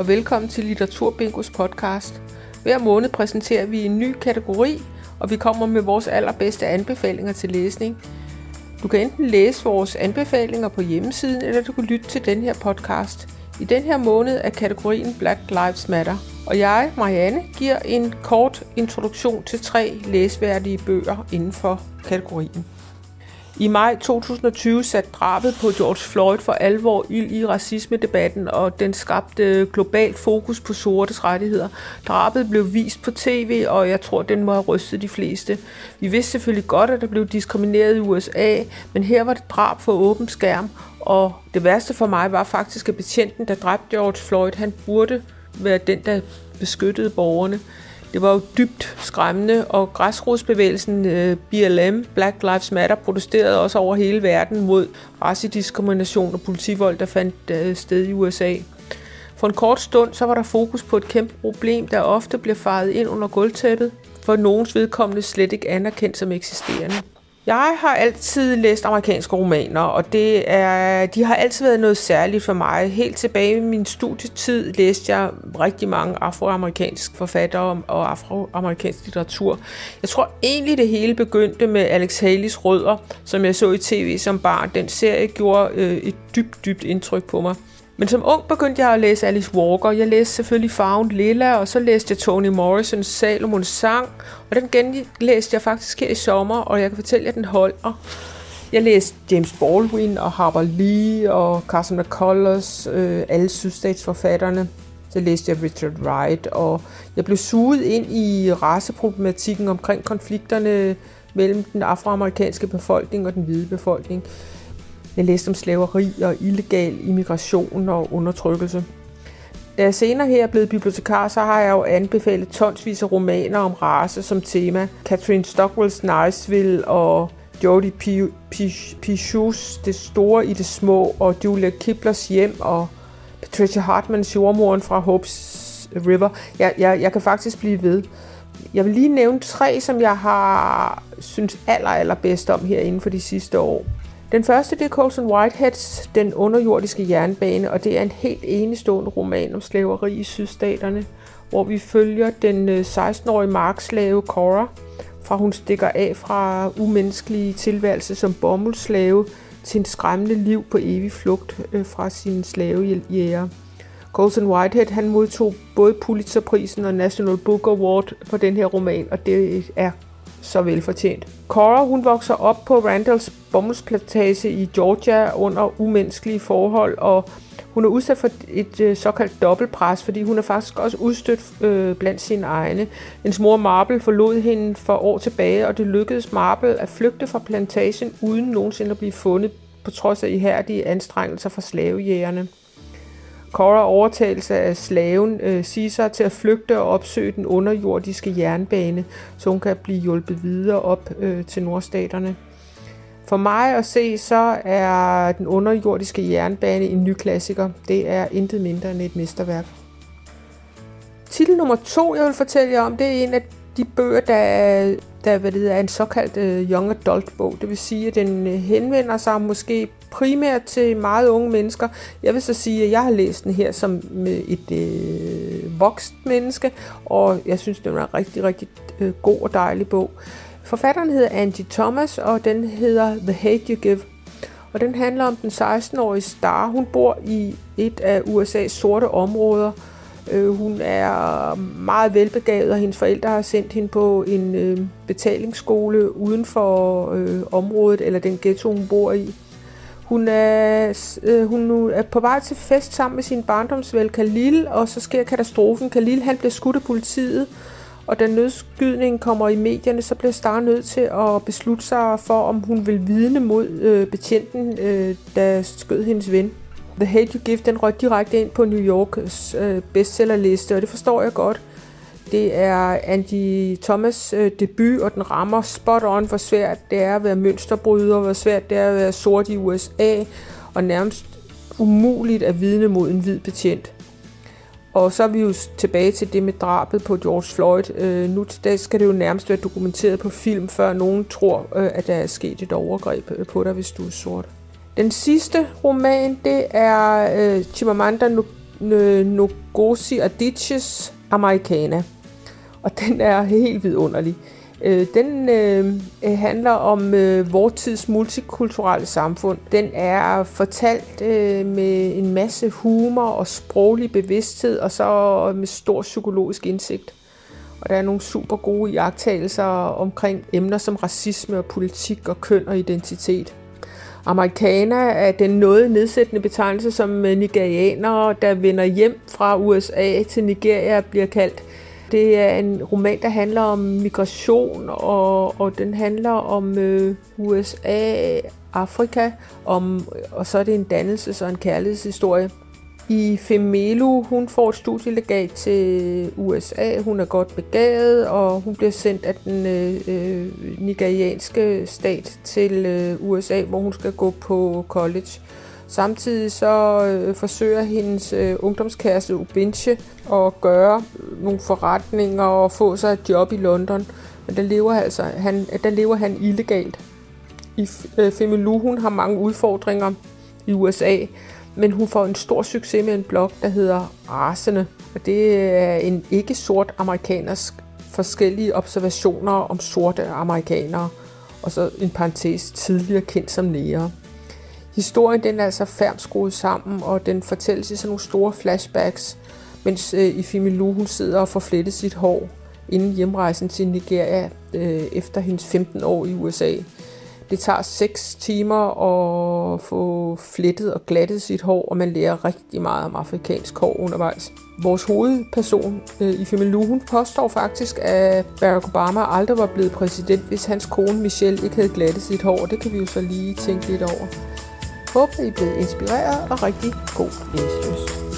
og velkommen til Litteraturbingos podcast. Hver måned præsenterer vi en ny kategori, og vi kommer med vores allerbedste anbefalinger til læsning. Du kan enten læse vores anbefalinger på hjemmesiden, eller du kan lytte til den her podcast. I den her måned er kategorien Black Lives Matter, og jeg, Marianne, giver en kort introduktion til tre læsværdige bøger inden for kategorien. I maj 2020 satte drabet på George Floyd for alvor ild i racisme-debatten, og den skabte globalt fokus på sortes rettigheder. Drabet blev vist på tv, og jeg tror, den må have rystet de fleste. Vi vidste selvfølgelig godt, at der blev diskrimineret i USA, men her var det drab for åben skærm, og det værste for mig var faktisk, at betjenten, der dræbte George Floyd, han burde være den, der beskyttede borgerne. Det var jo dybt skræmmende, og græsrodsbevægelsen øh, BLM, Black Lives Matter, protesterede også over hele verden mod racediskrimination og politivold, der fandt øh, sted i USA. For en kort stund så var der fokus på et kæmpe problem, der ofte bliver faret ind under gulvtæppet, for nogens vedkommende slet ikke anerkendt som eksisterende. Jeg har altid læst amerikanske romaner, og det er, de har altid været noget særligt for mig. Helt tilbage i min studietid læste jeg rigtig mange afroamerikanske forfattere og afroamerikansk litteratur. Jeg tror egentlig, det hele begyndte med Alex Haley's Rødder, som jeg så i tv som barn. Den serie gjorde øh, et dybt, dybt indtryk på mig. Men som ung begyndte jeg at læse Alice Walker. Jeg læste selvfølgelig Farven Lilla, og så læste jeg Toni Morrisons Salomons sang, og den genlæste jeg faktisk her i sommer, og jeg kan fortælle jer, at den holder. Jeg læste James Baldwin og Harper Lee og Carson McCullers, øh, alle sydstatsforfatterne. Så læste jeg Richard Wright, og jeg blev suget ind i raceproblematikken omkring konflikterne mellem den afroamerikanske befolkning og den hvide befolkning. Jeg læste om slaveri og illegal immigration og undertrykkelse. Da jeg senere her er blevet bibliotekar, så har jeg jo anbefalet tonsvis af romaner om race som tema. Catherine Stockwells Niceville og Jodie Pichus Det Store i det Små og Julia Kiplers Hjem og Patricia Hartmans Jordmoren fra Hopes River. Jeg, jeg, jeg kan faktisk blive ved. Jeg vil lige nævne tre, som jeg har synes aller, aller bedst om her inden for de sidste år. Den første det er Colson Whiteheads Den underjordiske jernbane, og det er en helt enestående roman om slaveri i sydstaterne, hvor vi følger den øh, 16-årige markslave Cora, fra hun stikker af fra umenneskelige tilværelse som bomuldslave til en skræmmende liv på evig flugt øh, fra sin slavejæger. Colson Whitehead han modtog både Pulitzerprisen og National Book Award for den her roman, og det er så velfortjent. Cora hun vokser op på Randalls bomuldsplantage i Georgia under umenneskelige forhold, og hun er udsat for et øh, såkaldt dobbeltpres, fordi hun er faktisk også udstødt øh, blandt sine egne. Hendes mor Marble forlod hende for år tilbage, og det lykkedes Marble at flygte fra plantagen uden nogensinde at blive fundet, på trods af ihærdige anstrengelser fra slavejægerne. Cora overtagelse af slaven øh, Caesar til at flygte og opsøge den underjordiske jernbane, så hun kan blive hjulpet videre op øh, til nordstaterne. For mig at se, så er den underjordiske jernbane en ny klassiker. Det er intet mindre end et mesterværk. Titel nummer to, jeg vil fortælle jer om, det er en af de bøger, der, der hvad det er en såkaldt øh, young adult bog. Det vil sige, at den øh, henvender sig måske primært til meget unge mennesker. Jeg vil så sige, at jeg har læst den her som øh, et øh, vokst menneske, og jeg synes, den er en rigtig, rigtig øh, god og dejlig bog. Forfatteren hedder Angie Thomas, og den hedder The Hate You Give. Og den handler om den 16-årige Star. Hun bor i et af USA's sorte områder, Øh, hun er meget velbegavet, og hendes forældre har sendt hende på en øh, betalingsskole uden for øh, området, eller den ghetto, hun bor i. Hun er, øh, hun er på vej til fest sammen med sin barndomsvel Khalil, og så sker katastrofen. Khalil han bliver skudt af politiet, og da nødskydningen kommer i medierne, så bliver Star nødt til at beslutte sig for, om hun vil vidne mod øh, betjenten, øh, der skød hendes ven. The Hate You Give, den røg direkte ind på New Yorks øh, bestsellerliste, og det forstår jeg godt. Det er Andy Thomas' øh, debut, og den rammer spot on, hvor svært det er at være mønsterbryder, hvor svært det er at være sort i USA, og nærmest umuligt at vidne mod en hvid betjent. Og så er vi jo tilbage til det med drabet på George Floyd. Øh, nu til dag skal det jo nærmest være dokumenteret på film, før nogen tror, øh, at der er sket et overgreb øh, på dig, hvis du er sort. Den sidste roman, det er øh, Chimamanda øh, Ngozi Adichies Americana. Og den er helt vidunderlig. Øh, den øh, øh handler om øh, vores tids multikulturelle samfund. Den er fortalt øh, med en masse humor og sproglig bevidsthed, og så øh, med stor psykologisk indsigt. Og der er nogle super gode iagttagelser omkring emner som racisme og politik og køn og identitet. Amerikaner er den noget nedsættende betegnelse, som øh, nigerianere, der vender hjem fra USA til Nigeria, bliver kaldt. Det er en roman, der handler om migration, og, og den handler om øh, USA, Afrika, om, øh, og så er det en dannelses- og en kærlighedshistorie. I Femelu, hun får et studielegat til USA, hun er godt begavet, og hun bliver sendt af den øh, øh, nigerianske stat til øh, USA, hvor hun skal gå på college. Samtidig så øh, forsøger hendes øh, ungdomskæreste Ubinche at gøre nogle forretninger og få sig et job i London. Men der lever, altså, han, der lever han illegalt. I øh, Femelu, hun har mange udfordringer i USA, men hun får en stor succes med en blog, der hedder Rasende. Og det er en ikke-sort amerikaners forskellige observationer om sorte amerikanere, og så en parentes tidligere kendt som nære. Historien den er altså færmt skruet sammen, og den fortælles i sådan nogle store flashbacks, mens øh, Ifemi Lu hun sidder og får flettet sit hår inden hjemrejsen til Nigeria øh, efter hendes 15 år i USA. Det tager 6 timer at få flettet og glattet sit hår, og man lærer rigtig meget om afrikansk hår undervejs. Vores hovedperson øh, i Femelu, hun påstår faktisk, at Barack Obama aldrig var blevet præsident, hvis hans kone Michelle ikke havde glattet sit hår. Det kan vi jo så lige tænke lidt over. Håber, I er blevet inspireret og rigtig god læselyst.